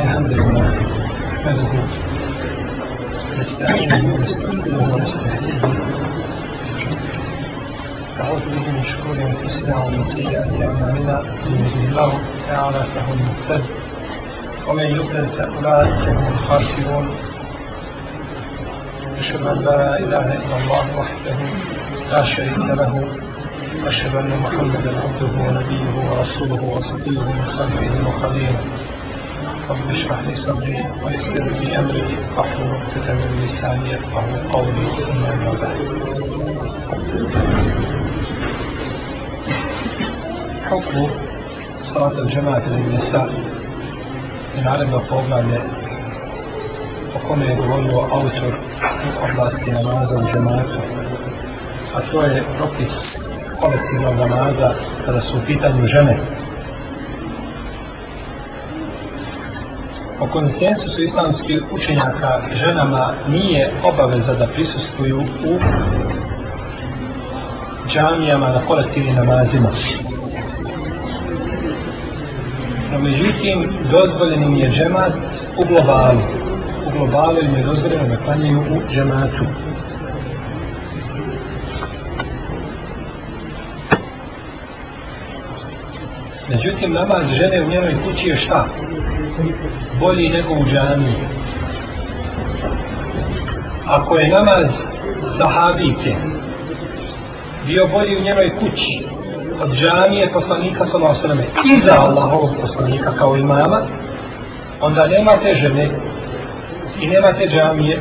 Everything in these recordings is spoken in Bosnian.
الحمد لله نحمده نستعينه ونستغفره ونستهديه نعوذ به من شرور انفسنا ومن سيئات اعمالنا من يهده الله تعالى فهو المهتد ومن يضلل فاولئك هم الخاسرون أشهد أن لا إله إلا الله وحده لا شريك له وأشهد أن محمدا عبده ونبيه ورسوله وصفيه من خلفه وخليله رب اشرح لي صدري ويسر لي امري احلل عقدة من لساني يفقه قولي ثم اما بعد حكم صلاة الجماعة للنساء من عالم القرآن وكما يقولون وأوتر يقول لاسكي نماز الجماعة a to je propis kolektivnog namaza kada su u pitanju žene O konsensusu islamskih učenjaka ženama nije obaveza da prisustuju u džamijama na kolektivnim namazima. No međutim, dozvoljen im je džemat u globalu. U globalu im je dozvoljeno da klanjaju u džematu. Međutim, namaz žene u njenoj kući je šta? Bolji nego u džani. Ako je namaz sahabike bio bolji u njenoj kući, od džanije poslanika sa nosreme, iza Allahovog poslanika kao imama, onda nema te žene i nema te džanije,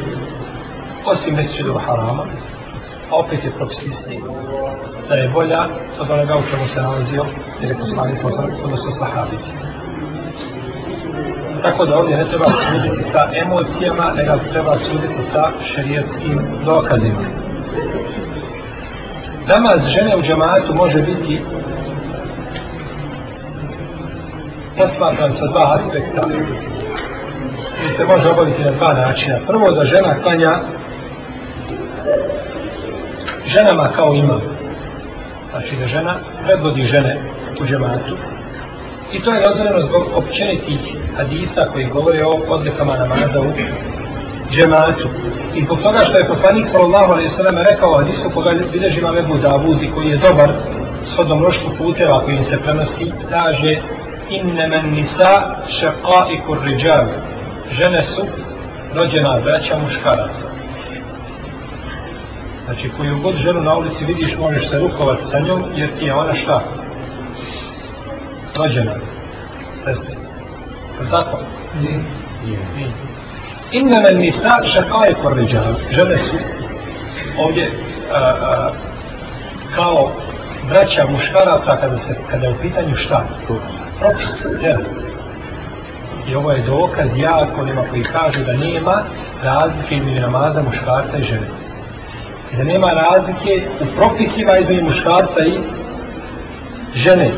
osim mesečidu harama, a opet je propis isti. Da je bolja od onoga u čemu se nalazio, jer je poslani sa osam, sada su sahabi. Tako da ovdje ne treba suditi sa emocijama, nego treba suditi sa šerijetskim dokazima. Namaz žene u džamaatu može biti posmatran sa dva aspekta i se može obaviti na dva načina. Prvo da žena klanja ženama kao ima. Znači da žena predvodi žene u džematu. I to je razvoreno zbog općenitih hadisa koji govore o odlikama namaza u džematu. I zbog toga što je poslanik sallallahu alaihi sallam rekao hadisu koga bideži imam Ebu Davudi koji je dobar shodno mnoštvo puteva koji se prenosi, kaže inne men nisa šaqa i kurriđavi. Žene su rođena braća muškaraca. Znači, koju god ženu na ulici vidiš, možeš se rukovati sa njom, jer ti je ona šta? Rođena. Sestri. Je tako? Nije. Nije. Nije. Inna nisa šakaje korređan. Žene su ovdje a, a, kao braća muškaraca kada, se, kada je u pitanju šta? To. Propis. Jer. I ovo je dokaz jako nima koji kaže da nema razlike ili namaza muškarca i žene da nema razlike u propisima između muškarca i žene.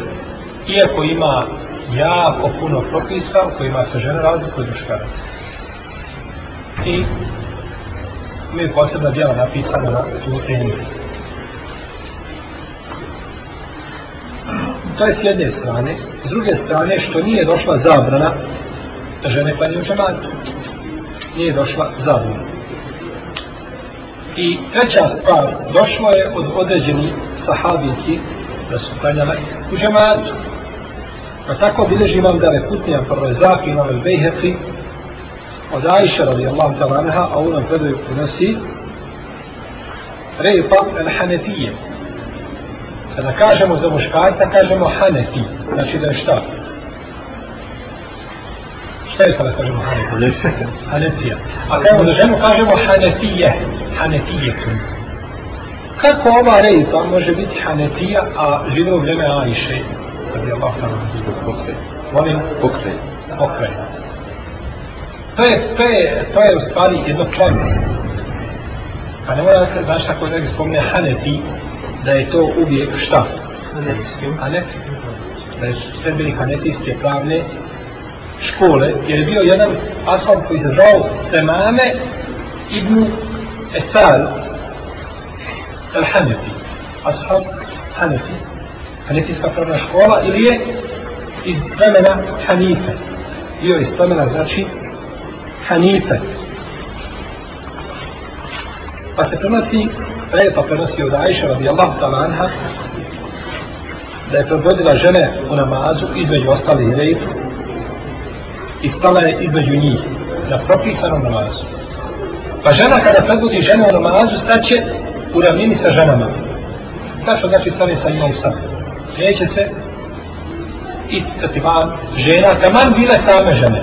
Iako ima jako puno propisa u kojima se žene razliku od muškaraca. I mi je posebna djela napisana na tu temu. To je s jedne strane. S druge strane, što nije došla zabrana žene pa ni u džamatu. Nije došla zabrana. I treća stvar, došlo je od određeni sahabijki da su klanjale u džematu. Pa tako bileži imam da reputnija prve zaki imam iz Bejheki od Aisha radi Allah talanaha, a u nam predaju prinosi Rejpa el-Hanefije. Kada kažemo za muškarca, kažemo Hanefi, znači da je šta? Šta je to da kažemo Hanefija? Hanefija. A kada za ženu kažemo Hanefije, Hanefije kum. Kako ova rejza može biti Hanefija, a žive u vreme Aiše? Kada je Allah sam Molim? Pokrej. Pokrej. To je, to je, to je u stvari jedno pojme. Pa ne mora da znaš kako da spomne Hanefi, da je to uvijek šta? Hanefijski. Hanefijski. Da je sve bili Hanefijske pravne škole, jer je bio jedan asab koji se zvao Temame ibn Ethal al-Hanefi. Ashab Hanefi. Hanefijska pravna škola ili je iz plemena Hanife. Bio iz plemena znači Hanife. Pa se prenosi, lepa prenosi od Aisha radijallahu ta'ala anha, da je probodila žene u namazu, između ostalih rejfu, i stala je između njih na propisanom namazu. Pa žena kada predvodi žene u namazu, staće u ravnini sa ženama. Tačno znači stane sa njima u sam. Neće se isticati van žena, taman bile same žene.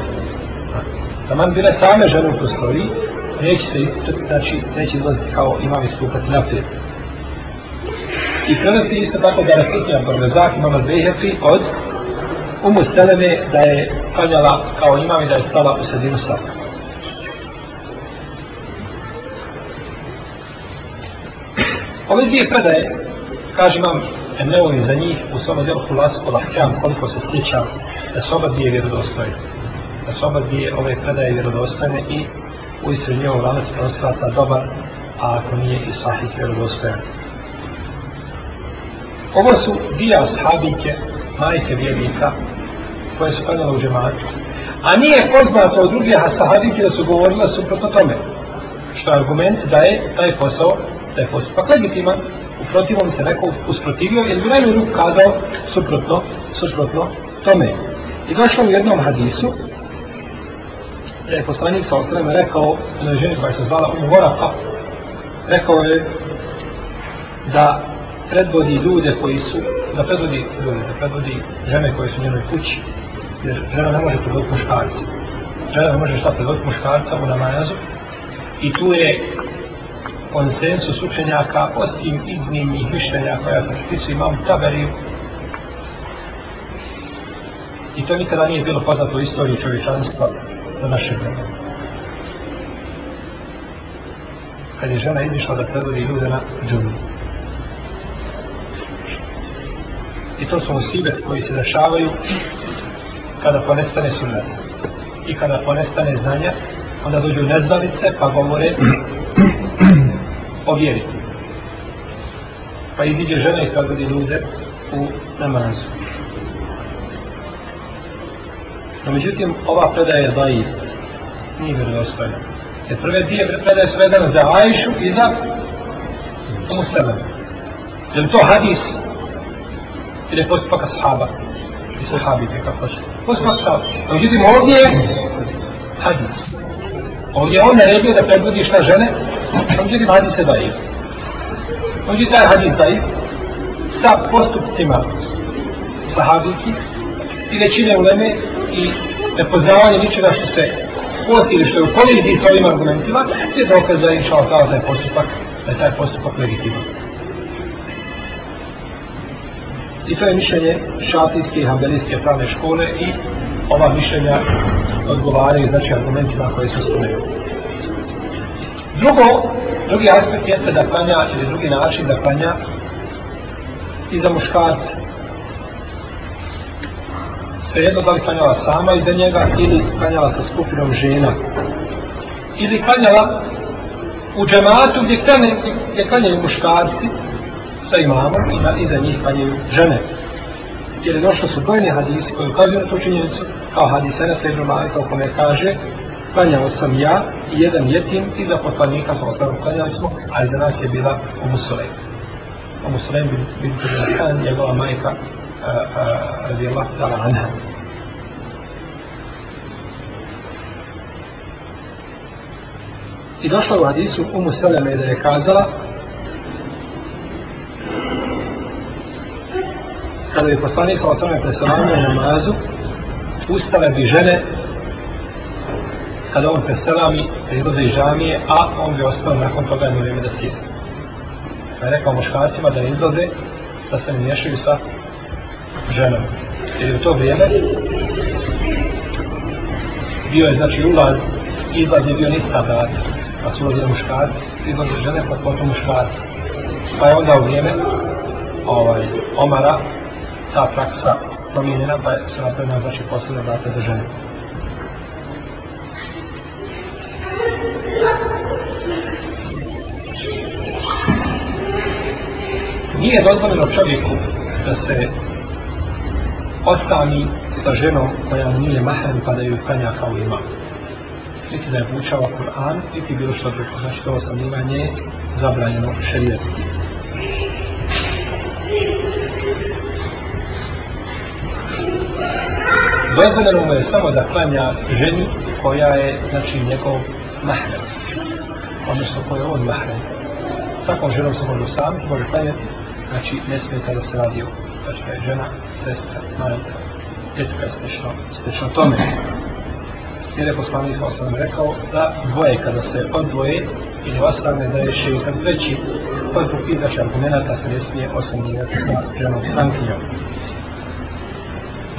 Taman bile same žene u prostoriji, neće se isticati, znači neće izlaziti kao imam istupati naprijed. I prenosi isto tako da je Rafiqin Abdelrazak imam al-Bihafi od umu seleme da je kanjala kao imam i da je stala u sredinu sada. Ove dvije predaje, kaže imam Emneoli za njih u svom delu Hulasko Lahkjan, koliko se sjeća da su oba dvije vjerodostojne. Da su oba dvije ove predaje vjerodostojne i u istrednju ovog lanac prostraca dobar, a ako nije i sahih vjerodostojne. Ovo su dvije ashabike, majke vjednika koje su padale u džematu. A nije poznato od drugih asahabiki da su govorila suprotno tome. Što je argument da je taj posao, da je postupak legitiman, u protivom se neko usprotivio, jer bi najmi ruk kazao suprotno, suprotno tome. I došlo u jednom hadisu, da je poslanik sa osrem rekao na ženi koja se zvala Umu Warafa, rekao je da predvodi ljude koji su, da predvodi ljude, da predvodi žene koje su u njenoj kući. Jer žena ne može predvod muškarca. Žena ne može šta predvod muškarca u namazu. I tu je konsensus učenjaka, osim iznimnih mišljenja koja se pripisuje imam taberiju. I to nikada nije bilo poznato u istoriji čovječanstva na našem vremenu. Kad je žena izišla da predvodi ljude na džunu. i to su musibeti koji se dešavaju kada ponestane sunnet i kada ponestane znanja onda dođu nezdavice pa govore o vjeri pa iziđe žena i kada ljude u namazu no međutim ova predaja je dajiv nije vjerozostojna jer prve dvije predaje su vedene za Ajšu i za Musa. Jel to hadis ili je postupak ashaba. I sahabi, kako hoće. Postupak ashaba. A uvidimo ovdje hadis. Ovdje on naredio da prebudiš na žene, a uvidimo hadis je daje. Ovdje taj hadis daje sa postupcima sahabiki i većine uleme i nepoznavanje ničega što se posili što je u koliziji s ovim argumentima je dokaz da je inša Allah taj postupak da je taj postupak legitimno. I to je mišljenje šafijske i hambelijske pravne škole i ova mišljenja odgovaraju znači argumentima koje su spomenuli. Drugo, drugi aspekt jeste da klanja ili drugi način da klanja i da muškarac svejedno da li klanjala sama iza njega ili klanjala sa skupinom žena ili klanjala u džematu gdje, klanje, gdje klanjaju muškarci sa imamom i da iza njih panjaju žene. Jer je došlo su brojni hadisi koji ukazuju na tu činjenicu, kao hadise na sebi malika u kome kaže Klanjao sam ja i jedan jetim i za poslanika smo osvarom klanjali smo, a za nas je bila u Musulem. U Musulem bi bilo to bila stan, njegova majka razijela dala anha. I došla u hadisu u Musulem je da je kazala kada je poslanik sa osrame preselamio u namazu, ustale bi žene kada on preselami da izlaze iz džamije, a on bi ostao nakon toga jedno vrijeme da sjede. Pa je rekao muškarcima da ne izlaze, da se ne miješaju sa ženom. Jer u to vrijeme bio je znači ulaz, izlaz je bio nista brata, pa su ulazili muškarci, izlaze žene, pa potom muškarci. Pa je onda u vrijeme ovaj, Omara, ta praksa promijenjena, da se napravljena znači posljedna data za žene. Nije dozvoljeno čovjeku da se osami sa ženom koja nije mahen pa da ju kanja kao ima. Niti da je učava Kur'an, niti bilo što drugo. Znači to osamljivanje je zabranjeno šerijetskih. dozvoljeno mu je samo da klanja ženi koja je, znači, njegov mahrem. Odnosno, koja je on mahrem. Takvom ženom se može sam, može klanjati, znači, ne smeta da se radi o, znači, da je žena, sestra, majka, tetka, slično, slično tome. Jer je poslanik sam sam rekao da dvoje kada se odvoje ili ostane da je še i kad veći, pa zbog izdaća argumenta se ne smije osamljivati sa ženom strankinjom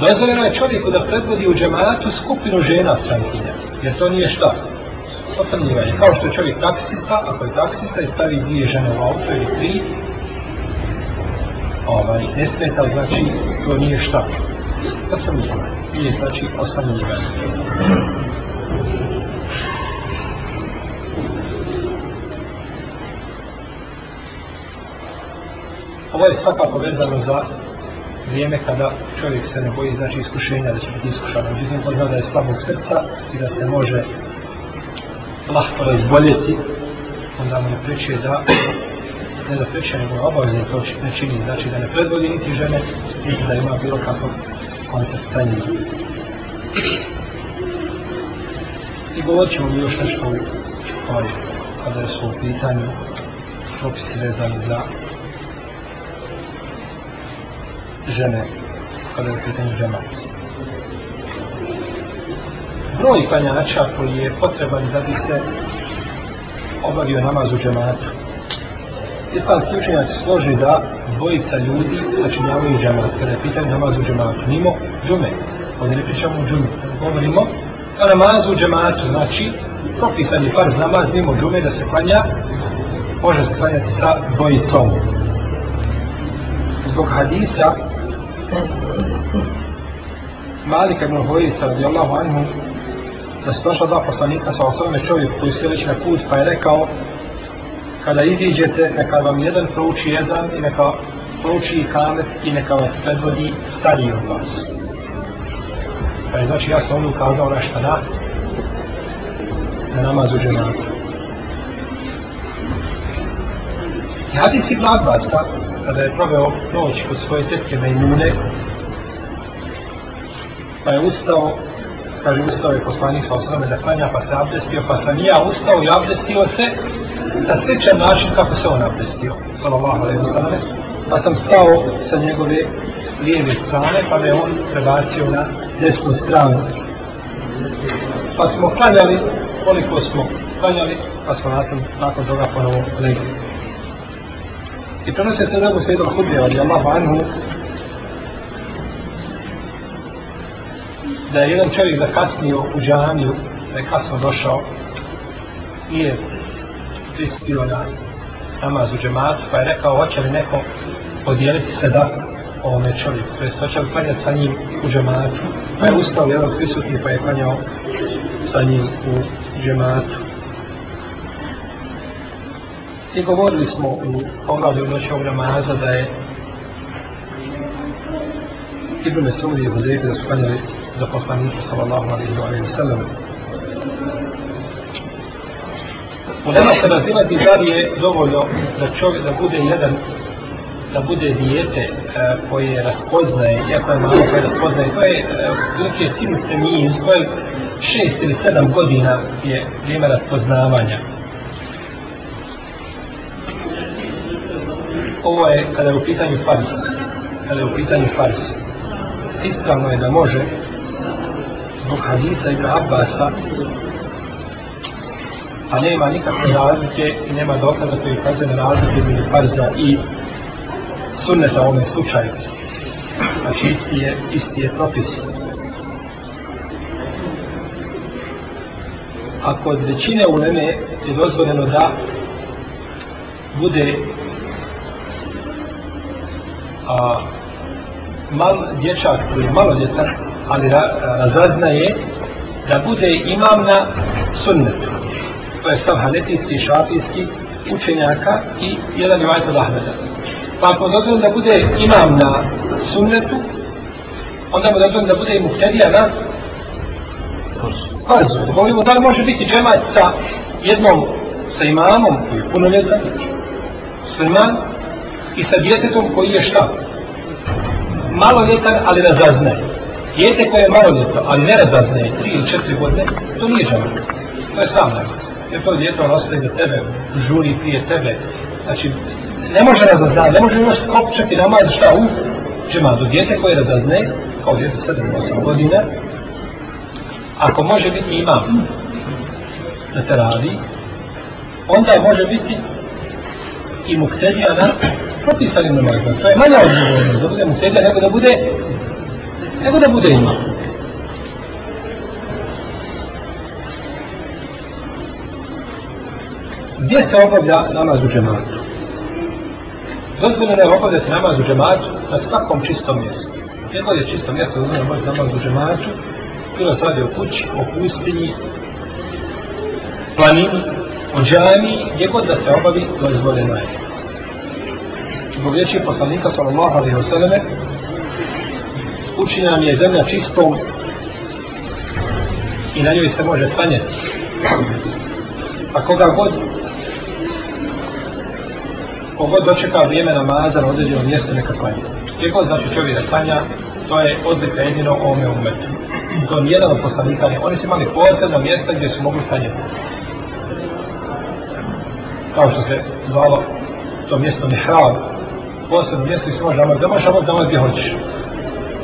dozvoljeno je čovjeku da predvodi u džematu skupinu žena strankinja, jer to nije šta. To sam nije već. Kao što je čovjek taksista, ako je taksista i stavi dvije žene u auto ili tri, ovaj, ne smeta, znači to nije šta. To sam nije već. Ili znači osam nije već. Ovo je svakako vezano za vrijeme kada čovjek se ne boji znači iskušenja da će biti iskušan međutim ko zna da je slabog srca i da se može lahko razboljeti onda mu ne preče da ne da preče nego obavezno to ne čini znači da ne predvodi niti žene niti da ima bilo kakvog kontakt sa njim i govorit ćemo još nešto ovaj, kada su u pitanju propisi vezani za žene kada je u pitanju džemat. Broj klanjača koji je potreban da bi se obavio namaz u džematu. Islamski učenjac složi da dvojica ljudi sačinjavaju džemat kada je pitanje namaz u džematu. Nimo džume, ovdje ne pričamo o džume, govorimo o namazu u džematu, znači propisan je farz namaz mimo džume da se klanja, može se klanjati sa dvojicom. Zbog hadisa Malik ibn Huwaisa radijallahu anhu da su došla dva poslanika sa osvrame čovjeku koji su na put pa je rekao kada iziđete neka vam jedan prouči jezan i neka prouči i kamet i neka vas predvodi stariji od vas. Pa je znači ja sam ono ukazao nešto na na namaz u džemata. I hadis ibn Abbasa kada je proveo noć kod svoje tetke Mejmune, pa je ustao, kaže ustao je poslanik sa osrame da klanja, pa se abdestio, pa sam ja ustao i abdestio se na sličan način kako se on abdestio, sallallahu alaihi wa pa sam stao sa njegove lijeve strane, pa me on prebacio na desnu stranu. Pa smo klanjali koliko smo klanjali, pa smo nakon, nakon toga ponovo legli. I prenosio se nebu Sejdom Hudrije, radi Allahu Anhu, da je jedan čovjek zakasnio u džaniju, da je kasno došao i je pristio na namaz u džematu, pa je rekao, hoće li neko podijeliti sedaku ovome čovjeku, to je hoće li klanjati sa njim u džematu, pa je ustao jedan prisutni pa je klanjao sa njim u džematu. I govorili smo u poglavlju noćnog namaza da je Ibn Mesud i Huzeyfi da su kanjali za poslanika sallallahu alaihi wa alaihi wa sallam. U nama se razilazi da li je dovoljno da čovjek da bude jedan da bude dijete e, koje raspoznaje, iako je malo koje raspoznaje, to je e, uvijek je sinu premijin s kojeg šest ili sedam godina je vrijeme raspoznavanja. ovo je kada je u pitanju fars kada je u pitanju fars ispravno je da može zbog hadisa i abasa a nema nikakve razlike i nema dokaza koji ukazuje na razlike između farza i sunneta u ovom slučaju znači isti je, isti je propis a kod većine uleme je dozvoljeno da bude a, mal dječak, koji je malo djeta, ali ra, razazna je da bude imam na sunnetu. To je stav hanetijski i šafijski učenjaka i jedan je vajta lahmeda. Pa ako dozvam da bude imam na sunnetu, onda mu dozvam da bude i muhtedija na Pazu, volimo da li može biti džemat sa jednom, sa imamom koji je puno ljeta, sliman, i sa djetetom koji je šta? Maloljetan, ali razaznaje. Djete koje je maloljeto, ali ne razaznaje, tri ili četiri godine, to nije žena. To je sam namaz. Jer to djete on ostaje za tebe, žuri prije tebe. Znači, ne može razaznaje, ne može još skopčati namaz šta u džematu. Djete koje razaznaje, kao djete sedem, osam godine, ako može biti imam na teraviji, onda može biti i muktedija na propisani namaz, to je manja odgovornost da bude muhtedija nego da bude, nego da bude imam. Gdje se obavlja namaz u džematu? Dozvoljeno je obavljati namaz u džematu na svakom čistom mjestu. Gdje god je čisto mjesto, dozvoljeno može namaz u džematu, bilo se radi o kući, o pustinji, planini, o džami, gdje god da se obavi, dozvoljeno je zbog riječi poslanika sallallahu alaihi wa sallame učinjena mi je zemlja čistom i na njoj se može panjeti a koga god kogod dočeka vrijeme namaza na određenom mjestu neka panja gdje god znači čovjek da panja to je odlika jedino ovome umetu to je jedan od poslanika oni su imali posebno mjesto gdje su mogli panjeti kao što se zvalo to mjesto Mihrab, posebno mjesto i se može obaviti. Da može obaviti da gdje hoćeš.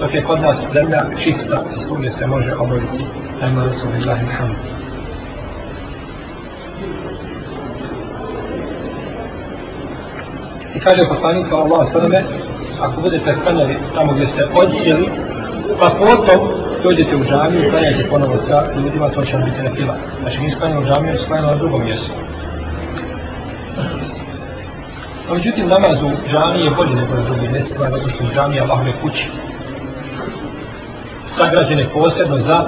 Dok je kod nas zemlja čista i svugdje se može obaviti. Ajmo da smo Allahi Muhammed. I kaže poslanica Allah sveme, ako budete kanjali tamo gdje ste odcijeli, pa potom dođete u džamiju, kanjajte ponovo sa ljudima, to će vam biti na pila. Znači, nisu kanjali u džamiju, nisu kanjali na drugom mjestu. A međutim, namaz u džami je bolje nego na drugim mjestima, zato što u džami je Allahove kući. Sagrađene posebno za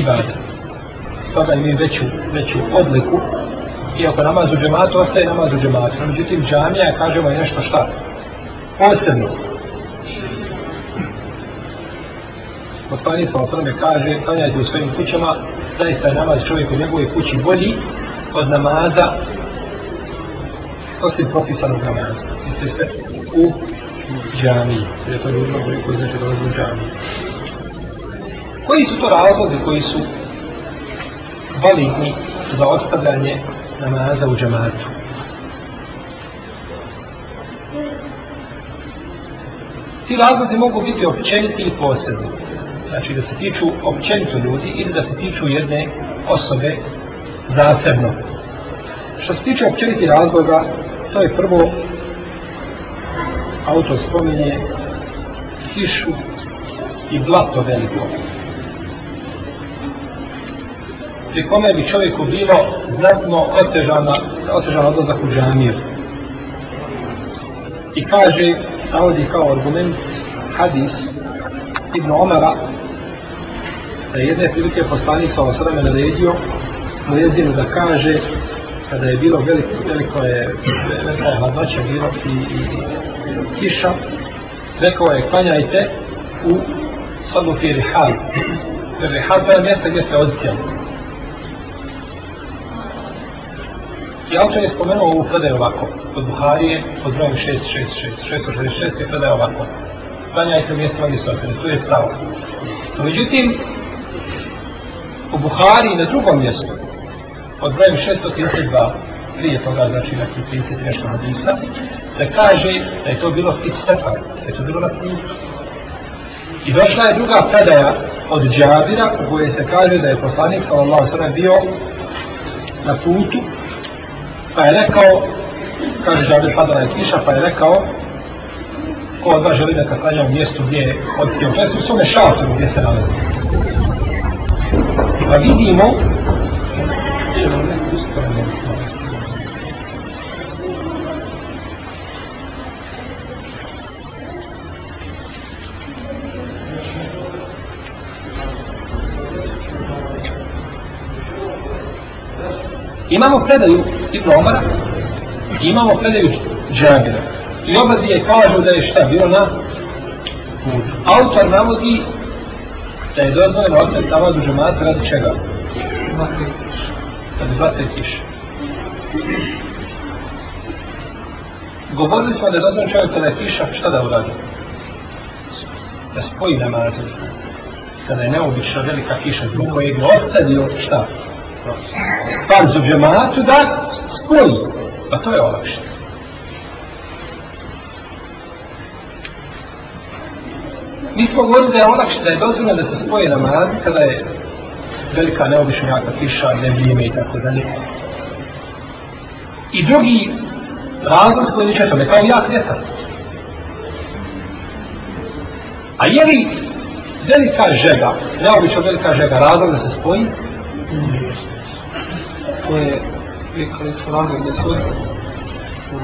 ibadat. Svada imaju veću, veću odliku. I ako namaz u džematu, ostaje namaz u džematu. A međutim, džamija, kažemo, je nešto šta? Posebno. Poslanik sa osrame kaže, kanjajte u svojim kućama, zaista je namaz čovjek u njegove kući bolji od namaza osim propisanog namaza. Misli se u džami, jer je to ljudima koji koji znači dolazi u džami. Koji su to razlozi koji su validni za ostavljanje namaza u džamatu? Ti razlozi mogu biti općeniti i posebni. Znači da se tiču općenito ljudi ili da se tiču jedne osobe zasebno. Što se tiče općeniti razloga, To je prvo auto spominje kišu i blato veliko. Pri kome bi čovjeku bilo znatno otežan odlazak u džamiju. I kaže, navodi kao argument, hadis Ibn Omara, da jedne prilike poslanica o sveme naredio, na jezinu da kaže, kada je bilo veliko, veliko je veliko je hladnoća bilo i, i, i kiša, rekao je klanjajte u sadu fi rihal. Jer rihal to je mjesto gdje se odcijalo. I autor je spomenuo ovu predaju ovako, od Buharije, od brojem 666, 666 je predaja ovako. Klanjajte u mjesto gdje se odcijalo, tu je spravo. No, međutim, u Buhari na drugom mjestu, od broju 632, prije toga znači neki 30 nešto hadisa, se kaže da je to bilo iz sefar, da je to bilo na putu. I došla je druga predaja od džabira u kojoj se kaže da je poslanik sallallahu sallam bio na putu, pa je rekao, kaže džabir padala je kiša, pa je rekao, ko od vas želi da kaklanja u mjestu gdje je odcijel, to je u svome šatoru gdje se nalazi. Pa vidimo Imamo predaju Ibn Omara i imamo predaju Džabira. I oba dvije kažu da je šta bio na Autor navodi da je dozvoljeno ostati tamo do džemata radi čega? kad zatekiš. Govorili smo da je dozvan čovjek kada je kiša, šta da uradi? Da spoji namazu. Kada je neobična velika kiša zbog koje je ostavio, šta? Farzu džematu da spoji. Pa to je olakšit. Mi smo govorili da je olakšit, da je dozvan da se spoji namazu kada je velika neobičnjaka kiša, ne vrijeme i tako dalje. I drugi razlog koji liče tome, kao jak vjetar. A je li velika žega, neobično velika žega, razlog da se spoji? To je, vi koji su razlog da se odgodi.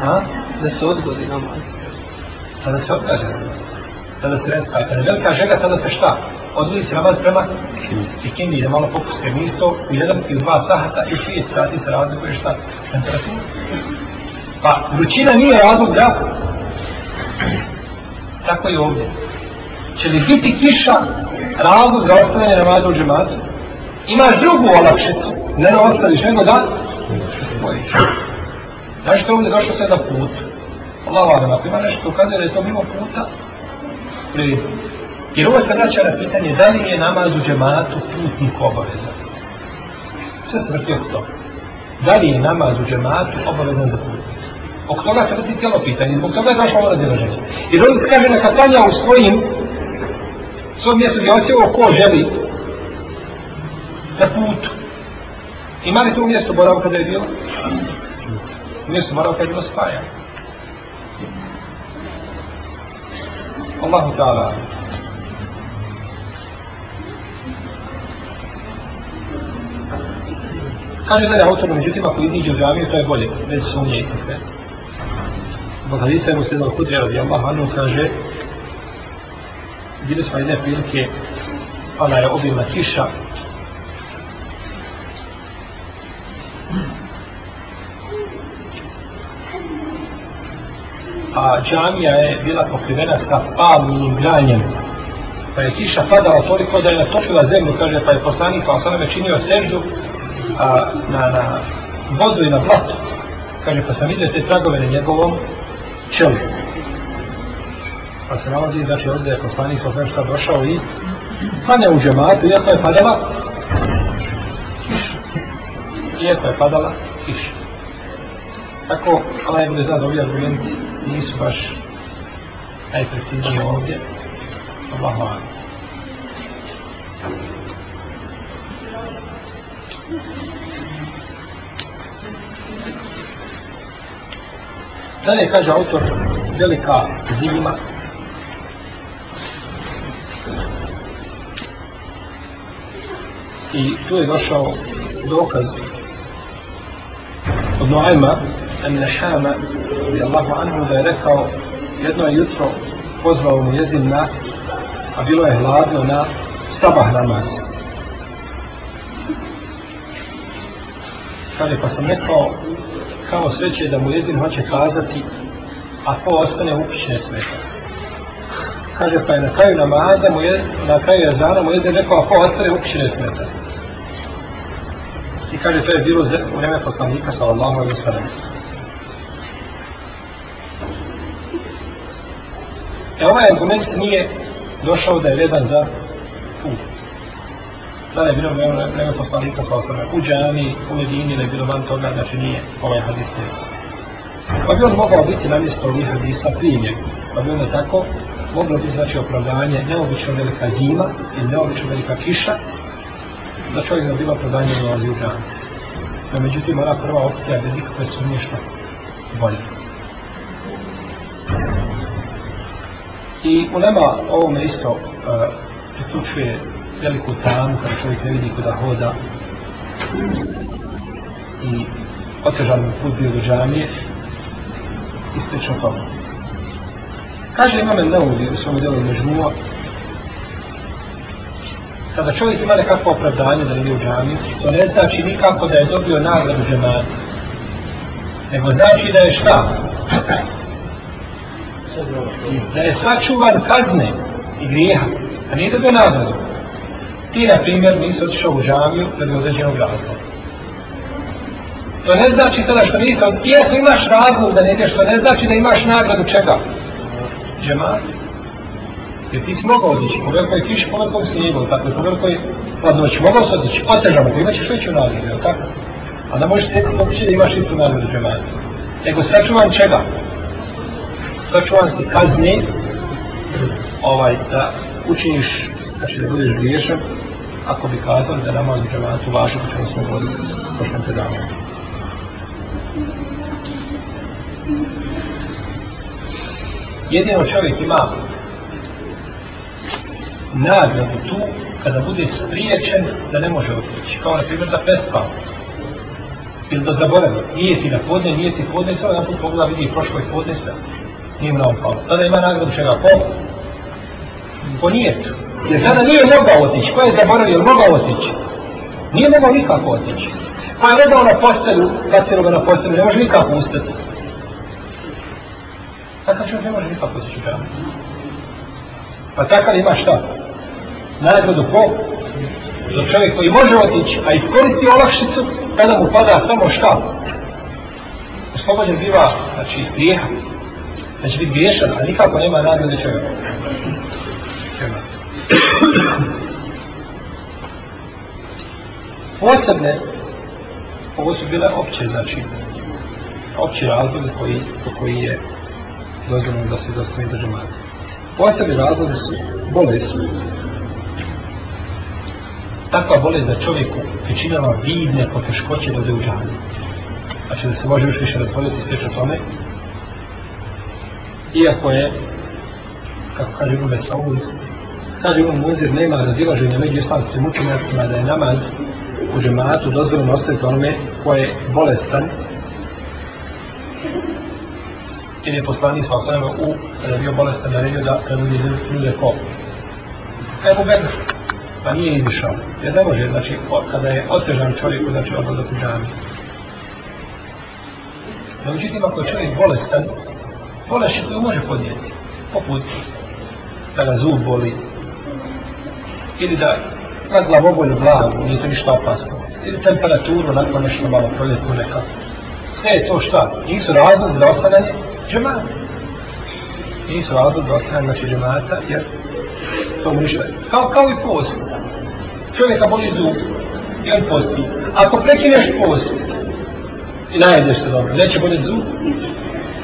Da, da se odgodi namaz. Tada se odgađa za nas. Tada se ne spaja. Kada je velika žega, tada se šta? Tada se odgađa odvoji se namaz prema ikindi, da malo popuste misto, u jedan ili dva sahata i pijet sati se razlikuje šta temperatura. Pa, vrućina nije razlog za Tako je ovdje. Če li biti kiša razlog za ostavljanje namaz u džematu? Imaš drugu olakšicu, ne da ostaviš, nego da što se bojiš. Znaš što ovdje došlo sve na putu? Allah vada, ako ima nešto ukazuje da je to mimo puta, prije. Jer ovo se vraća na pitanje da li je namaz u džematu putnik obavezan. Sve se vrti oko toga. Da li je namaz u džematu obavezan za putnik? Oko toga se vrti cijelo pitanje, zbog toga je došlo ovo razilaženje. I Rodi se kaže na katanja u svojim, u svom mjestu gdje osjevo ko želi na putu. Ima li tu mjesto boravka kada je bilo? Mjesto boravka kada je bilo spajan. Allahu ta'ala. Kaže da je autor, međutim, ako iziđe u džamiju, to je bolje, bez sumnje i kufre. Bog Hadisa je mu sredo kudre od Jambahanu, kaže, bili smo jedne prilike, pala je obima kiša, a džamija je bila pokrivena sa palnim granjem. Pa je kiša padala toliko da je natopila zemlju, kaže, pa je poslanik sa osaname činio seždu, a, na, na vodu i na platu. Kaže, pa sam vidio te tragove na njegovom čelu. Pa se navodi, znači, ovdje je poslanik sa znači došao i klanja pa u džematu, iako je padala kiša. Iako je padala kiša. Tako, Allah je bude zna da ovdje argumenti nisu baš najprecizniji ovdje. Allah vam. Dalje kaže autor, velika zima. I tu je došao dokaz od Noajma, Emnehama, je Allahu Anhu da je rekao, jedno je jutro pozvao mu jezim na, a bilo je hladno na sabah namazima. Kaže, pa sam rekao, kao sreće da mu jezin hoće kazati, a to ostane upične smeta. Kaže, pa je na kraju namaza, mu je, na kraju je zana, mu jezin rekao, a to ostane upične smeta. I kaže, to je bilo u vreme poslanika, sallallahu alaihi sallam. E ovaj argument nije došao da je redan za put da li je bilo vreme vreme poslanika sa osrme u džani, u medini, da je bilo van toga, znači nije ovaj hadis nije osrme. Pa bi on mogao biti na mjesto ovih hadisa primjer, pa bi onda tako moglo biti znači opravdanje neobično velika zima i neobično velika kiša, da čovjek ne bilo opravdanje da ulazi u džani. No, međutim, ona prva opcija bez ikakve su nešto bolje. I ulema ovome isto uh, priključuje veliku tamu kada čovjek ne vidi kuda hoda i otežan mu put bio do džamije i slično tome. Kaže imam en neuzi u svom delu Mežnuo kada čovjek ima nekakvo opravdanje da ide u džamiju to ne znači nikako da je dobio nagradu džemati nego znači da je šta? da je sačuvan kazne i grijeha, a nije dobio nagradu ti, na primjer, nisi otišao u džamiju radi određenog razloga. To ne znači sada što nisi, od... iako imaš razlog da ne ideš, to ne znači da imaš nagradu čega? Džemat. Jer ti si mogao otići, po velikoj kiši, po velikom snijegu, tako, po velikoj hladnoći, mogao se otići, otežamo ga, imaćeš veću nagradu, je li tako? A da možeš sjetiti otići da imaš istu nagradu džemat. Nego sačuvan čega? Sačuvan si kazni, ovaj, da učiniš znači da budeš griješan ako bi kazali da namaz u džematu važi kao smo godine po što te damo. Jedino čovjek ima nagradu tu kada bude spriječen da ne može otići, kao na primjer da prespa ili da zaboravi, nije ti na podne, nije ti podne, samo jedan put pogleda vidi prošlo je podne, sve, nije mnogo pao. Tada ima nagradu čega pao, po nijetu, Jer sada nije mogao otići, ko je zaboravio, jer mogao otići. Nije mogao nikako otići. Pa je legao na postelju, bacilo ga na postelju, ne može nikako ustati. Takav čovjek ne može nikako otići u džamiju. Pa takav ima šta? Nagradu ko? Do čovjek koji može otići, a iskoristi olakšicu, tada mu pada samo šta? Oslobođen biva, znači, grijeha. Znači, biti griješan, a nikako nema nagrade čovjeka. Posebne, ovo su bile opće, znači, opći razlozi koji, po koji je dozvoljeno da se dostavi za džemata. Posebni razlozi su bolest. Takva bolest da čovjeku pričinava vidne poteškoće da ode u džanje. Znači da se može još više razvoditi sveč o tome. Iako je, kako kaže Ibn Besaul, Kaže on muzir, nema razilaženja među islamskim učenjacima da je namaz u džematu dozvoljeno ostaviti onome ko je bolestan. Jer je poslani sa osnovima u kada je bio bolestan na redu da predvodi ljude ko. Evo Bernard, pa nije izišao. Jer ne može, znači, kada je otežan čovjek, znači odlazak u džami. No, međutim, ako je čovjek bolestan, bolest će to može podnijeti. Poput, kada zub boli, ili da na glavobolju glavu, nije to ništa opasno, ili temperaturu, onako nešto malo proljetno neka. Sve je to šta? Nisu razlog za ostavljanje džemata. Nisu razlog za ostavljanje znači džemata, jer to mu ništa. Kao, kao i post. Čovjeka boli zub, i on posti. Ako prekineš post, i najedeš se dobro, neće boli zub,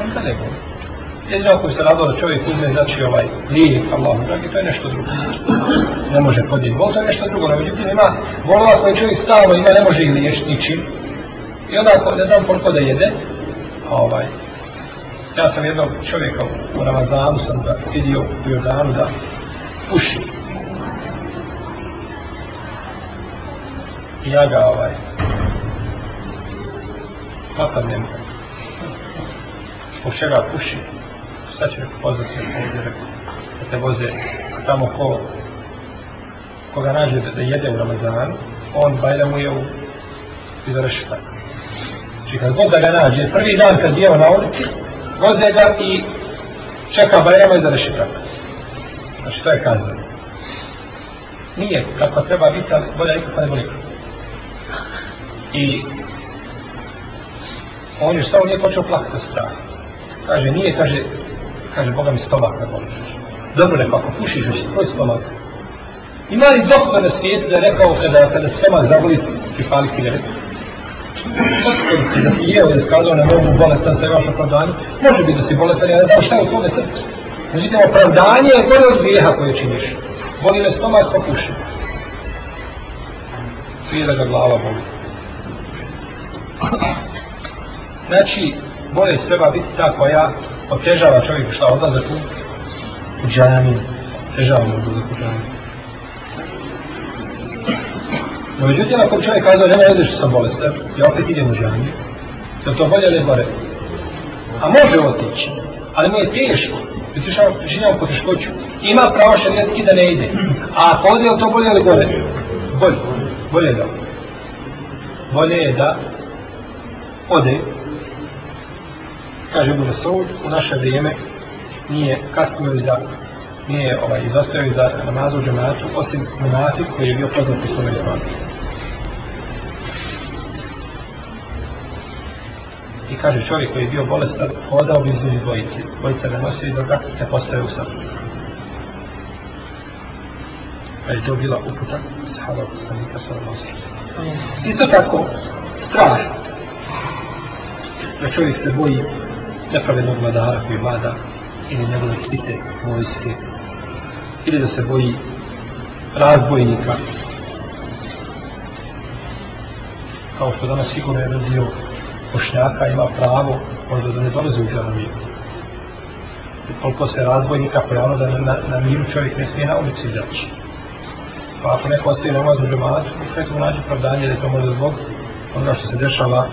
onda ne boli jedino ako bi se nadao da čovjek uzme, znači ovaj, nije Allah, dragi, to je nešto drugo. Ne može podijeti bol, to je nešto drugo, no međutim ima bolova koje čovjek stalo ima, ne može ih liješiti ničim. I onda, ako, ne znam koliko da jede, ovaj, ja sam jednog čovjeka u Ramazanu, sam da vidio u Jordanu da puši. I ja ga, ovaj, napadnem. Zbog čega puši? sad ću neko pozvat se ovdje rekao, da te voze tamo ko koga nađe da jede u Ramazanu, on bajda mu je u Pidorešta. Znači kad god da ga nađe, prvi dan kad je na ulici, voze ga i čeka bajdama i da reši tako. Znači to je kazano. Nije kako treba biti, ali bolje nikako ne boli. I on je samo nije počeo plakati od straha. Kaže, nije, kaže, kaže, Boga mi stomak ne boli. Dobro neko, ako pušiš, još tvoj stomak. Ima li doktor na svijetu da je rekao kada, kada stomak zaboli, ti fali cigaretu? Otkorski, da si jeo i skazao na mogu bolest, da se imaš opravdanje, može biti da si bolestan, ja ne znam šta je u tome srcu. Međutim, opravdanje je gore od grijeha koje činiš. Boli me stomak, popuši. Prije da ga glava boli. Znači, bolest treba biti ta koja otežava čovjeku šta odlazak u džami, otežava mu odlazak u džami. No, međutim, ako čovjek kazao, nema jezi što sam bolestan, ja opet idem u džami, je to bolje ili gore? A može otići, ali mu je teško, jer što žinja u poteškoću, ima pravo šarijetski da ne ide. A ako ode, to bolje ili gore? Bolje, bolje da. Bolje je da ode, kaže Ibn Saud, u naše vrijeme nije kasnio i za nije ovaj, izostavio za namaz u džematu, osim monatik koji je bio poznat u svome džematu. I kaže čovjek koji je bio bolestan, hodao bi između dvojice. Dvojica ne nosi do ga, ne postaje u sam. Pa je to bila uputa sahada u poslanika sa Isto tako, strah. Da čovjek se boji nepravednog vladara koji vlada ili njegove svite vojske ili da se boji razbojnika kao što danas sigurno jedan dio pošnjaka ima pravo možda da ne dolazi u džaramiju koliko se razbojnika pojavno da na, na, na miru čovjek ne smije na ulicu izaći pa ako neko ostaje na ovaj džamat neko nađe pravdanje da je to možda zbog onoga što se dešava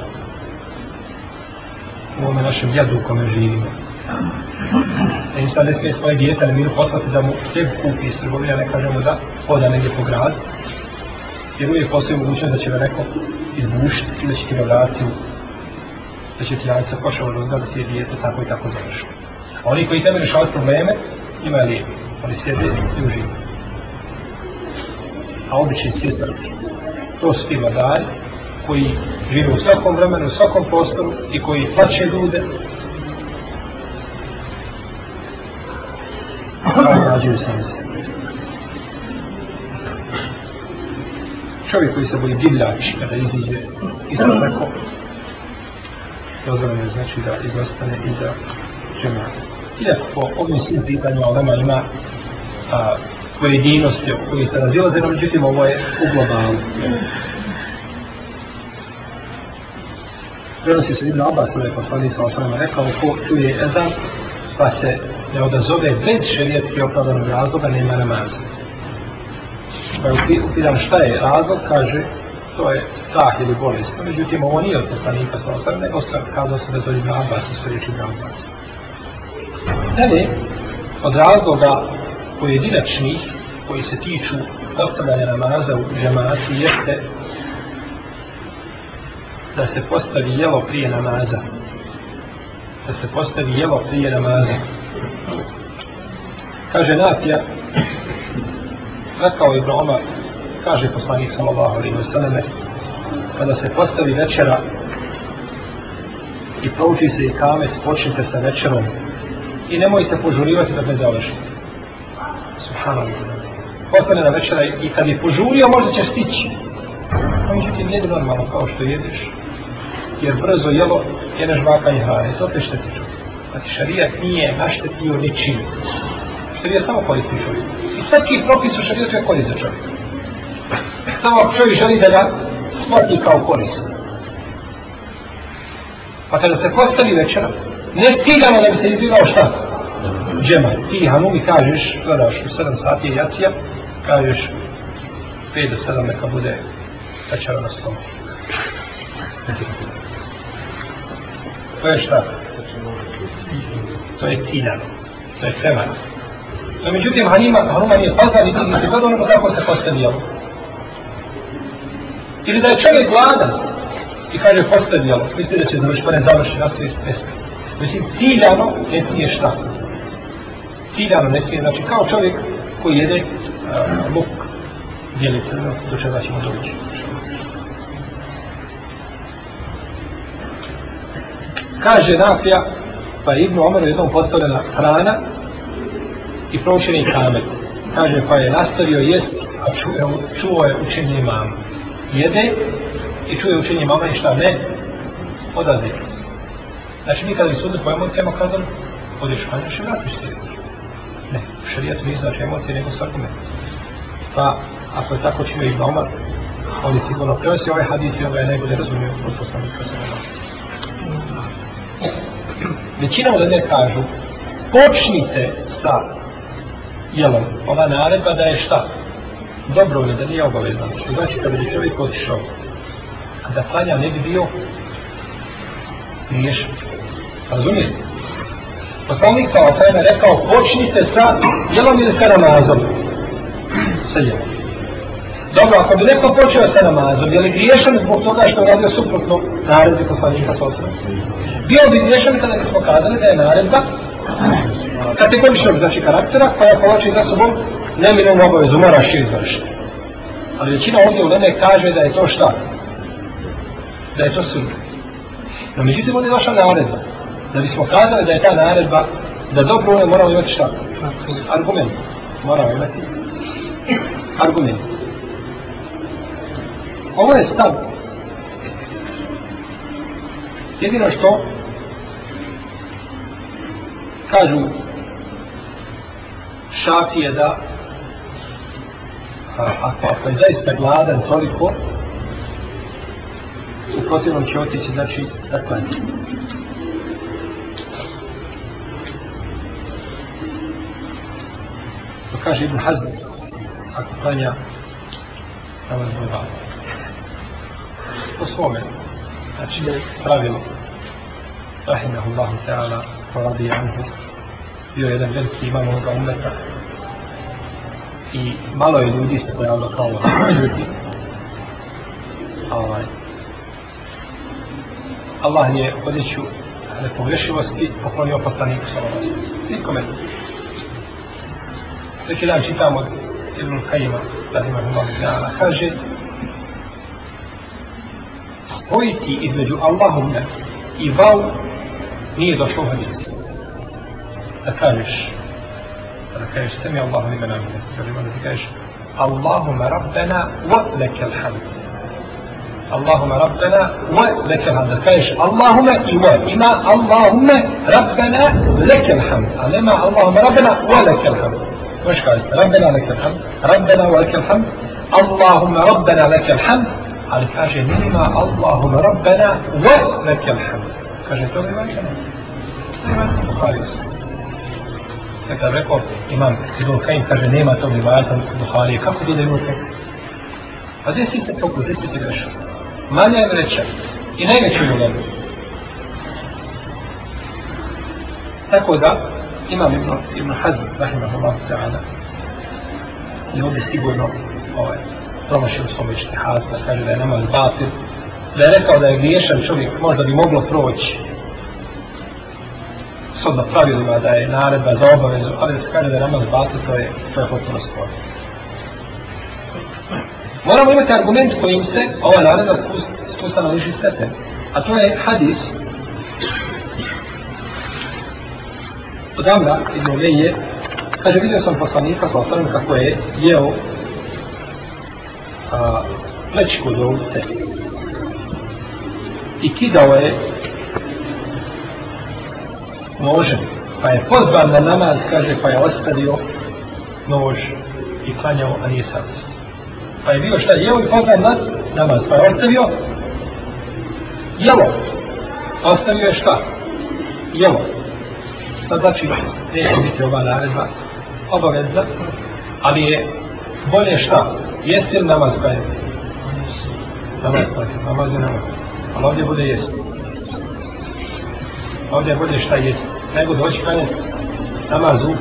u ovome našem jadu u kome živimo. E sad ne smije svoje djete na miru poslati da mu sve kupi iz trgovine, a ne kažemo da hoda negdje po grad. Jer uvijek postoji mogućnost da će ga neko izbušiti i da će ti ga vratiti, da će ti jajca pošao razgledati svoje djete, tako i tako završiti. A oni koji temelju šalat probleme, imaju lijepi, oni sjede i uživaju. A obični svijet vrti. To su ti vladari, koji žive u svakom vremenu, u svakom prostoru i koji tlače ljude. Rađuju sam se. Čovjek koji se boli divljač kada iziđe iz neko, dozvoljeno je znači da izostane iza žena. Iako po ovim svim pitanjima ovema ima a, pojedinosti koji se razilaze, no međutim ovo je u globalu. Yes. prenosi se Ibn Abbas, ali ovaj poslanik sa osvrame rekao, ko čuje ezan, pa se ne odazove bez šerijetske opravdanog razloga, nema namaza. Pa je upitan šta je razlog, kaže, to je strah ili bolest. Međutim, ovo nije od poslanika sa osvrame, nego strah, kazao se da to Ibn Abbas, su riječi Ibn Abbas. Ali, od razloga pojedinačnih, koji se tiču ostavljanja namaza u džematu, jeste da se postavi jelo prije namaza. Da se postavi jelo prije namaza. Kaže Nafija, rekao Ibn Omar, kaže poslanik sallallahu alaihi wa sallam, kada se postavi večera i prouči se i kamet, počnite sa večerom i nemojte požurivati da ne završite. Subhanallah. Postane na večera i kad je požurio, možda će stići. A međutim, jedi normalno kao što jedeš jer brzo jelo je nežvaka i hrane, to te šteti čovjek. Znači, šarijat nije naštetio ničim. Šarijat samo koristi čovjek. I sve ti propis u šarijatu je korist za čovjek. Samo ako čovjek želi da ga smrti kao korist. Pa kada se postavi večera, ne ti gano da bi se izbivao šta? Džema, ti Hanu mi kažeš, gledaš u 7 sati je jacija, kažeš 5 do 7 neka bude večera na stomu. Thank you. To je šta? To je ciljano. To je femano. No, međutim, Hanima, Hanuma nije pazan i se gleda ono kako se postavio. Ili da je čovjek gladan i kad je postavio, misli da će završiti, pa ne završi, nastavi s pesmi. Mislim, ciljano ne smije šta. Ciljano ne smije, znači kao čovjek koji jede uh, luk, bijeli crno, do čega ćemo dobiti. Kaže Nafija, pa je Ibn Omer jednom postavljena hrana i proučeni kamet. Kaže, pa je nastavio jest, a ču, čuo je učenje mama. Jede i čuje učenje mama i šta ne, odazirio se. Znači, mi kada su sudu po emocijama kazali, odiš kanjaš pa i vratiš se. Ne, u šarijetu nije znači emocije, nego su argument. Pa, ako je tako činio Ibn Omer, on je sigurno prenosio ovaj hadis i on ga je najbolje razumio od poslanika sa nemocijama većina ulema kažu počnite sa jelom. Ova naredba da je šta? Dobro je da nije obavezan. Što znači kada bi čovjek otišao, a da klanja ne bi bio riješen. Razumijete? Poslanik sa vas rekao, počnite sa jelom ili sa ramazom. Sa jelom. Dobro, ako bi neko počeo se namazom, je li griješan zbog toga što je radio suprotno naredbi poslanika sa osnovom? Bio bi griješan kada bi smo kazali da je naredba kategoričnog znači karaktera koja povlači za sobom neminom obavezu, moraš i izvršiti. Ali većina ovdje u Leme kaže da je to šta? Da je to sunnet. No međutim, ovdje je došla naredba. Da bi smo kazali da je ta naredba za dobro ulje moramo imati šta? Argument. Moramo imati argument. Ovo je stav. Jedino što kažu šafi je da ako, ako je zaista gladan toliko u protivnom će otići znači da klanje. To kaže Ibn Hazm ako klanja Ramazan Ibn Hazm po svome, znači je pravilo. Rahimahullahu ta'ala, ko radi anhu, bio je jedan veliki imam ovoga umeta. I malo je ljudi se pojavilo kao ljudi. Ovaj. Allah je odjeću nepogrešivosti poklonio poslaniku sa ovosti. Nikome. Neki dan čitamo od Ibn Kajima, radimahullahu ta'ala, kaže spojiti između Allahumne i vau nije došlo u hadisu. Da kažeš, da kažeš sami Allahu li mena mine, da ti kažeš Allahuma rabbena wa leke alhamd. Allahuma rabbena wa leke alhamd. Da kažeš Allahuma i wa. Ima Allahuma rabbena leke alhamd. A nema Allahuma rabbena wa leke alhamd. Možeš kazati, rabbena leke alhamd, rabbena wa leke alhamd, Allahumma rabbena lekel hamd, ali kaže nima Allahum Rabbena wa neki alhamd. Kaže to nima ništa nema. To nima Tako da rekao imam Ibn Kajim, kaže nema to nima ništa Buharije. Kako bude Ibn Kajim? Pa gdje si se pokud, gdje si se grešao? Manja je vreća i najveću ljubavu. Tako da imam Ibn, Ibn Hazm, rahimahullahu ta'ala. I ovdje sigurno ovaj, promašio svom ištihad, da pa kaže da je namaz batil, da je rekao da je griješan čovjek, možda bi moglo proći sodno pravilima da je naredba za obavezu, ali da se kaže da je namaz batil, to je, to je potpuno sporo. Moramo imati argument kojim se ova naredba spusta na viši stepen, a to je hadis od Amra ibn Umeyje, kaže vidio sam poslanika sa osrem kako je jeo a, mečko do ovce i kidao je nože pa je pozvan na namaz kaže pa je ostavio nož i klanjao a nije sadosti pa je bio šta jeo i pozvan na namaz pa je ostavio jelo ostavio je šta jelo to pa znači neće biti ova naredba obavezna ali je bolje šta jeste ili namaz kajem? Namaz kajem, namaz je namaz. Ali ovdje bude jest. Ovdje bude šta jest. Nego doći kajem namazu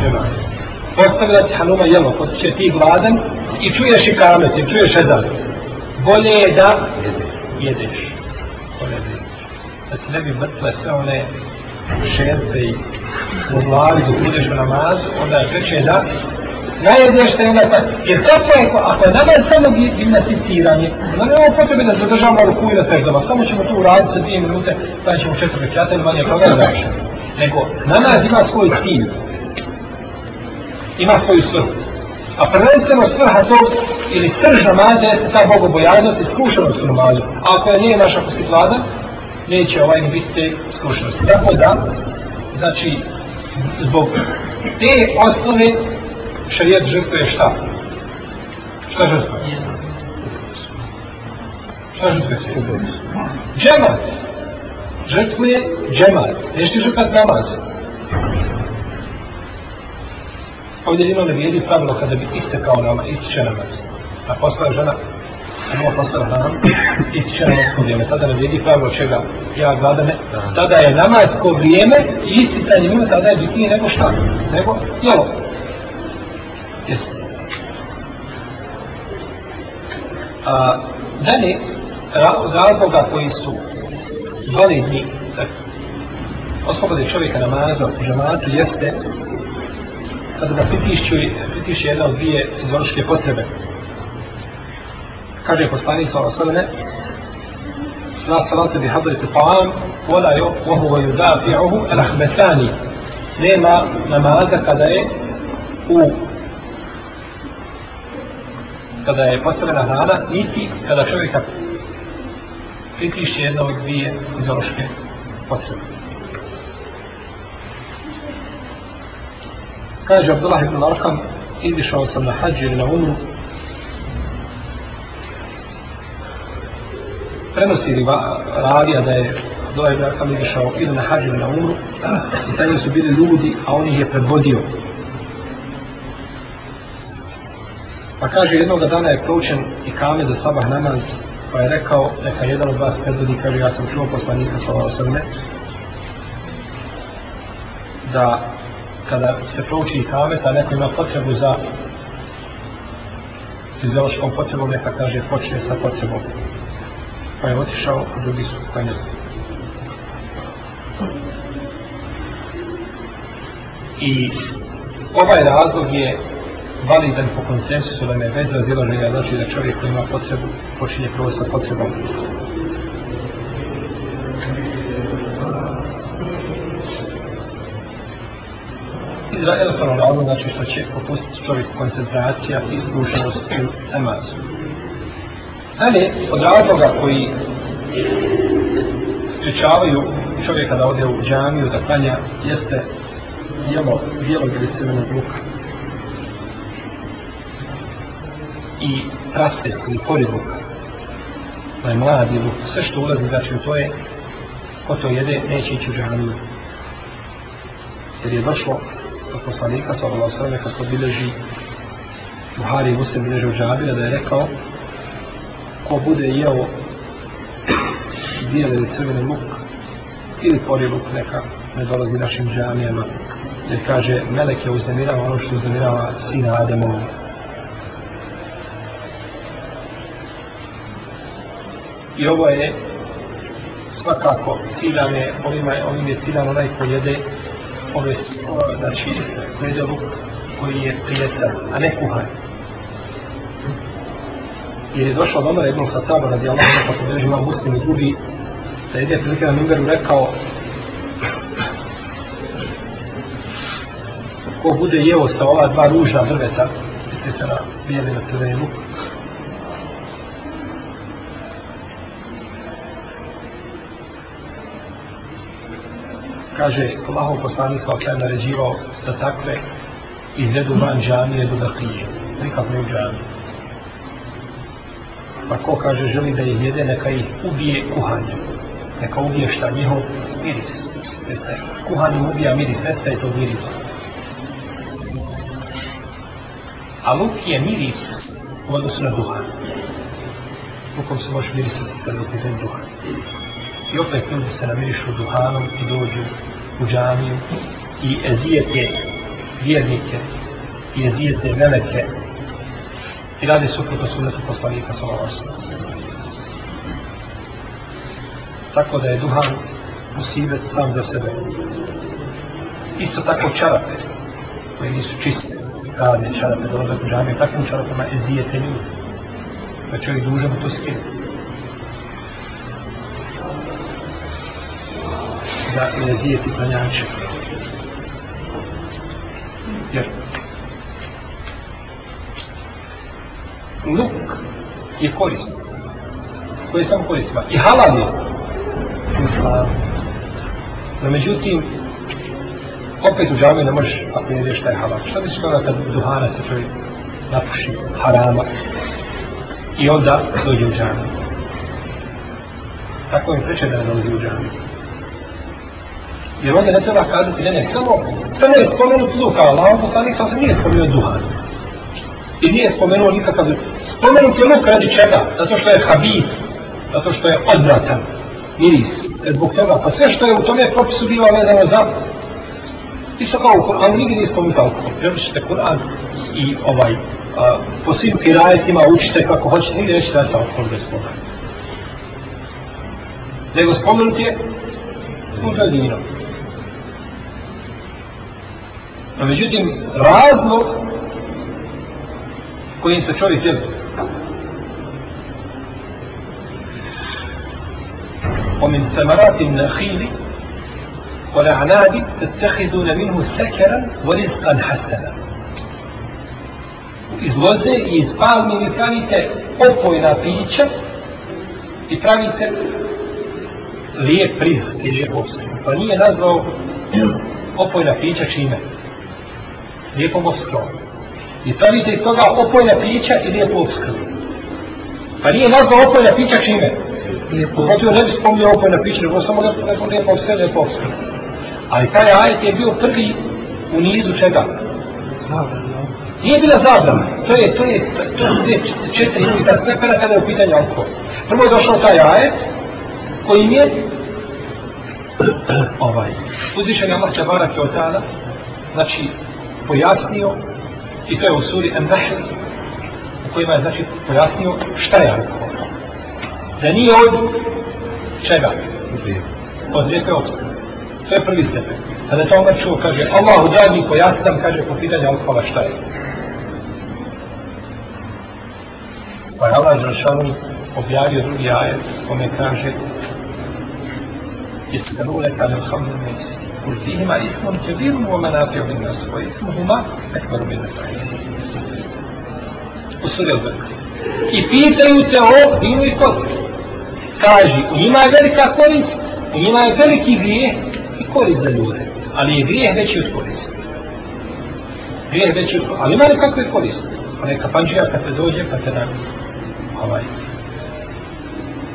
prema. Postavila ti hanuma jelo, kod će ti gladan i čuješ i kamet, i čuješ ezan. Bolje je da jedeš. Bolje je da ti ne bi mrtve sve one šerpe i u glavi dok budeš u namazu, onda je preče da najedneš se ono pa, jer tako je, ako je nama samo gimnasticiranje, onda ne imamo potrebe da zadržavamo ruku i na seždama, samo ćemo tu uraditi sa dvije minute, da pa ćemo četiri kjata ili manje toga završati. Nego, namaz ima svoj cilj, ima svoju svrhu. A prvenstveno svrha to, ili srž namaza, jeste ta bogobojaznost i skušenost u namazu. A ako je nije naša ako si vlada, neće ovaj ne biti te skušenosti. Tako da, znači, zbog te osnove šarijet žrtve je šta? Šta žrtva? Šta žrtve se? Džemat! Žrtvu je džemat. Nešto je žrtvat namaz. Ovdje jedino ne vijedi pravilo kada bi istekao nama, ističe namaz. A posla žena, a nama posla nam, ističe namaz ko vrijeme. Tada ne vijedi pravilo čega ja zvada ne. Tada je namaz ko vrijeme i isticanje mu, tada je bitnije nego šta? Nego jelo. Jeste. A, dalje, od razloga koji su validni, oslobode čovjeka namaza u žematu jeste kada ga pritišće jedna od dvije fiziološke potrebe. Kaže je poslanik sa osadne, la salata bi hadrite pa'am, vola jo, vohu va juda fi'uhu, rahmetani. Nema namaza kada je u kada je postavljena hrana, niti kada čovjeka pritišće jedno od dvije izološke potrebe. Kaže Abdullah ibn Arham, izišao sam na hađu ili na umru, prenosi li radija da je Abdullah ibn Arham izišao ili na hađu ili na umru, i sa njim su bili ljudi, a on ih je predvodio, Pa kaže, jednog dana je proučen i kame da sabah namaz, pa je rekao, neka jedan od vas predvodi, kaže, ja sam čuo poslanika slova osrme, da kada se prouči i kame, ta neko ima potrebu za fiziološkom potrebom, neka kaže, počne sa potrebom. Pa je otišao, a drugi su kanjali. I ovaj razlog je validan po konsensusu da je bez razilaženja znači da čovjek koji ima potrebu počinje prvo sa potrebom. Izrael sam ono ono znači što će popustiti čovjek koncentracija i skušenost u namazu. Ali od razloga koji sprečavaju čovjeka da ode u džamiju da klanja jeste jelo, bijelog ili crvenog luka. i prase ili koljenog onaj mladi luk, sve što ulazi znači u to je ko to jede neće ići u džahannam jer je došlo do poslanika sa Allah sveme kako bileži Buhari Muslim bileži u džahannam da je rekao ko bude jeo bijeli ili crveni luk ili polje luk neka ne dolazi našim džamijama jer kaže melek je uznamirao ono što uznamirava sina Adamova i ovo je svakako ciljane, ovim je, ovim je ciljano onaj ko jede ove, znači, predovu koji je prijesan, a ne kuhan. I je došao do mene jednom hatabu radi Allah, pa to bih imao muslim i drugi, da jedne prilike na Mimberu rekao, ko bude jeo sa ova dva ruža drveta, jeste se na bijeli na crvenu, kaže Allahov poslanik sa osvijem naređivao da takve izvedu van džamije do dakije, nikakve u džamije. Pa ko kaže želi da ih jede, neka ih ubije kuhanje, neka ubije šta njihov miris. Jeste, kuhanje ubija miris, jeste je to miris. A luk je miris u odnosu na duha. Lukom se može mirisati kad je duha i opet ljudi se namirišu duhanom i dođu u džaniju i ezijete vjernike i ezijete meleke i radi suprotno sunetu poslanika sa ovom Tako da je duhan usivet sam za sebe. Isto tako čarape koje nisu čiste radne čarape dolaze u džaniju takvim čarapama ezijete ljudi. Pa čovjek dužan to skinuti. da ne zijeti panjače. Jer luk je korist. Koji je samo korist. I halal je. Islam. No međutim, opet u džavu ne možeš ako ne vidiš taj halal. Šta bi se kada kad duhana se čovjek napuši harama i onda dođe u džavu. Tako im preče da ne dolazi u džavu. Jer ovdje ne treba kazati, ne, ne, samo, samo je spomenut duha, Allah poslanik sam se nije spomenuo duhan. I nije spomenuo nikakav duha. Spomenut je luk radi čega? Zato što je habit, zato što je odvratan miris, e zbog toga. Pa sve što je u tome propisu bilo vezano za Isto kao u Kur'anu, nigdje nije spomenuti alkohol. Jer učite Kur'an i ovaj, a, po svim kirajetima učite kako hoćete, nigdje nećete daći alkohol bez Kur'ana. Nego spomenuti je, spomenuti je A međutim, razlog kojim se čovjek jel, ومن ثمرات النخيل والأعناب تتخذون منه سكرا ورزقا حسنا Iz loze i iz palmi vi pravite opojna pića i pravite lijep priz ili lijep obskrb. Pa nije nazvao opojna pića čime? lijepom obskrom. I pravite iz toga opojna pića i lijepu obskrbu. Pa nije nazvao opojna pića čime? Lijepo. Zato joj ne bi spomnio opojna pića, nego samo lijepo, lijepo, lijepo, sve lijepo obskrbu. Ali taj ajit je bio prvi u nizu čega? Zabrana. Nije bila zabrana. To je, to je, to su dvije četiri ili ta stepena kada je u pitanju alkohol. Prvo je došao taj ajet koji je ovaj, uzvišen Allah Čabarak i Otana, znači pojasnio i to je u suri Ennahl u kojima je znači pojasnio šta je rukom. Da nije od čega? Od rijeke opske. To je prvi stepen. Kada to Omer čuo, kaže, Allah udajni pojasnam, kaže, po pitanju alkohola šta je. Pa je Allah Žršanu objavio drugi ajet, kome kaže, Iskanule kada hamdu mesi. يكون فيهما اسم كبير ومنافع للناس واسمهما اكبر من الفعل. وسوره البقره. يبيتي وتعوق دين ويقصي. كاجي ويما ذلك كويس ويما ذلك يبيه يكويس الاولى. Ali je grijeh veći od koristi. Grijeh veći od koristi. Ali ima nekakve koristi. Pa neka panđija kad te dođe, kad te nam, ovaj,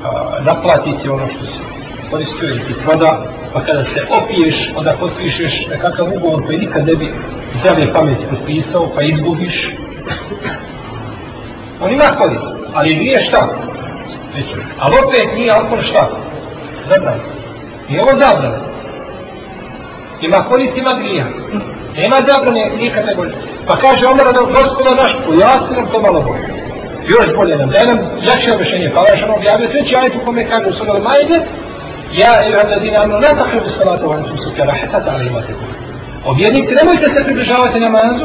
a, naplatiti ono što se koristio, ili ti prodati, pa kada se opiješ, onda potpišeš nekakav ugovor koji nikad ne bi zdravlje pameti potpisao, pa izgubiš. On ima korist, ali nije šta. Ali opet nije alkohol šta. Zabrano. I ovo zabrano. Ima korist, ima grija. Nema zabrane, nije kategorije. Pa kaže Omer, da gospoda naš, pojasni nam to malo bolje. Još bolje nam, daj nam jače objašenje. Pa vaš ono objavio treći ajet u kome kaže u svojom majde, يا أيها الذين آمنوا لا تقربوا الصلاة وأنتم سكارى حتى تعلموا ما تقولون وبيانيك لم يتسبب جاوة نماز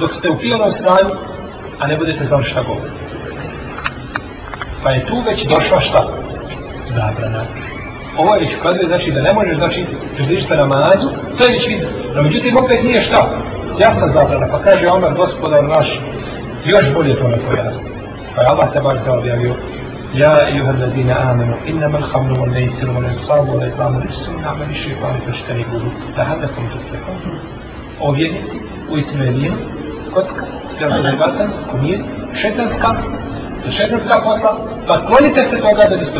dok ste u pijenom stanju, a ne budete znali šta govorite. Pa je tu već došla šta? Zabrana. Ovo je već ukazuje, znači da ne možeš, znači, približiš se namazu, to je već vidjet. No međutim, opet nije šta? Jasna zabrana. Pa kaže Omer, gospodar naš, još bolje to ne pojasni. Pa je Allah te bar te objavio يا أيها الذين آمنوا إنما الخمر والميسر والأنصاب والأزلام رجس من عمل الشيطان فاجتنبوه لعلكم تفلحون أو vjernici uistinu je vino, kocka, skratno debatan, kumir, šetanska, šetanska posla, pa klonite se toga da biste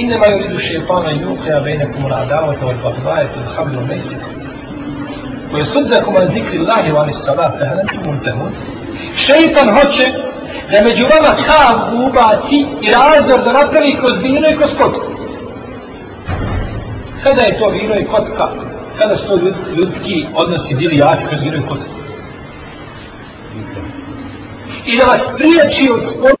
إنما يريد الشيطان أن يوقع بينكم العداوة والبغضاء في الخمر والميسر ويصدكم عن ذكر الله وعن الصلاة فهل أنتم منتهون؟ شيطان hoće da među vama kam ubaci i razdor da napravi kroz vino i kroz kocku. Kada je to vino i kocka? Kada su to ljudski odnosi bili jači kroz vino i kocka? I da vas prijači od spod...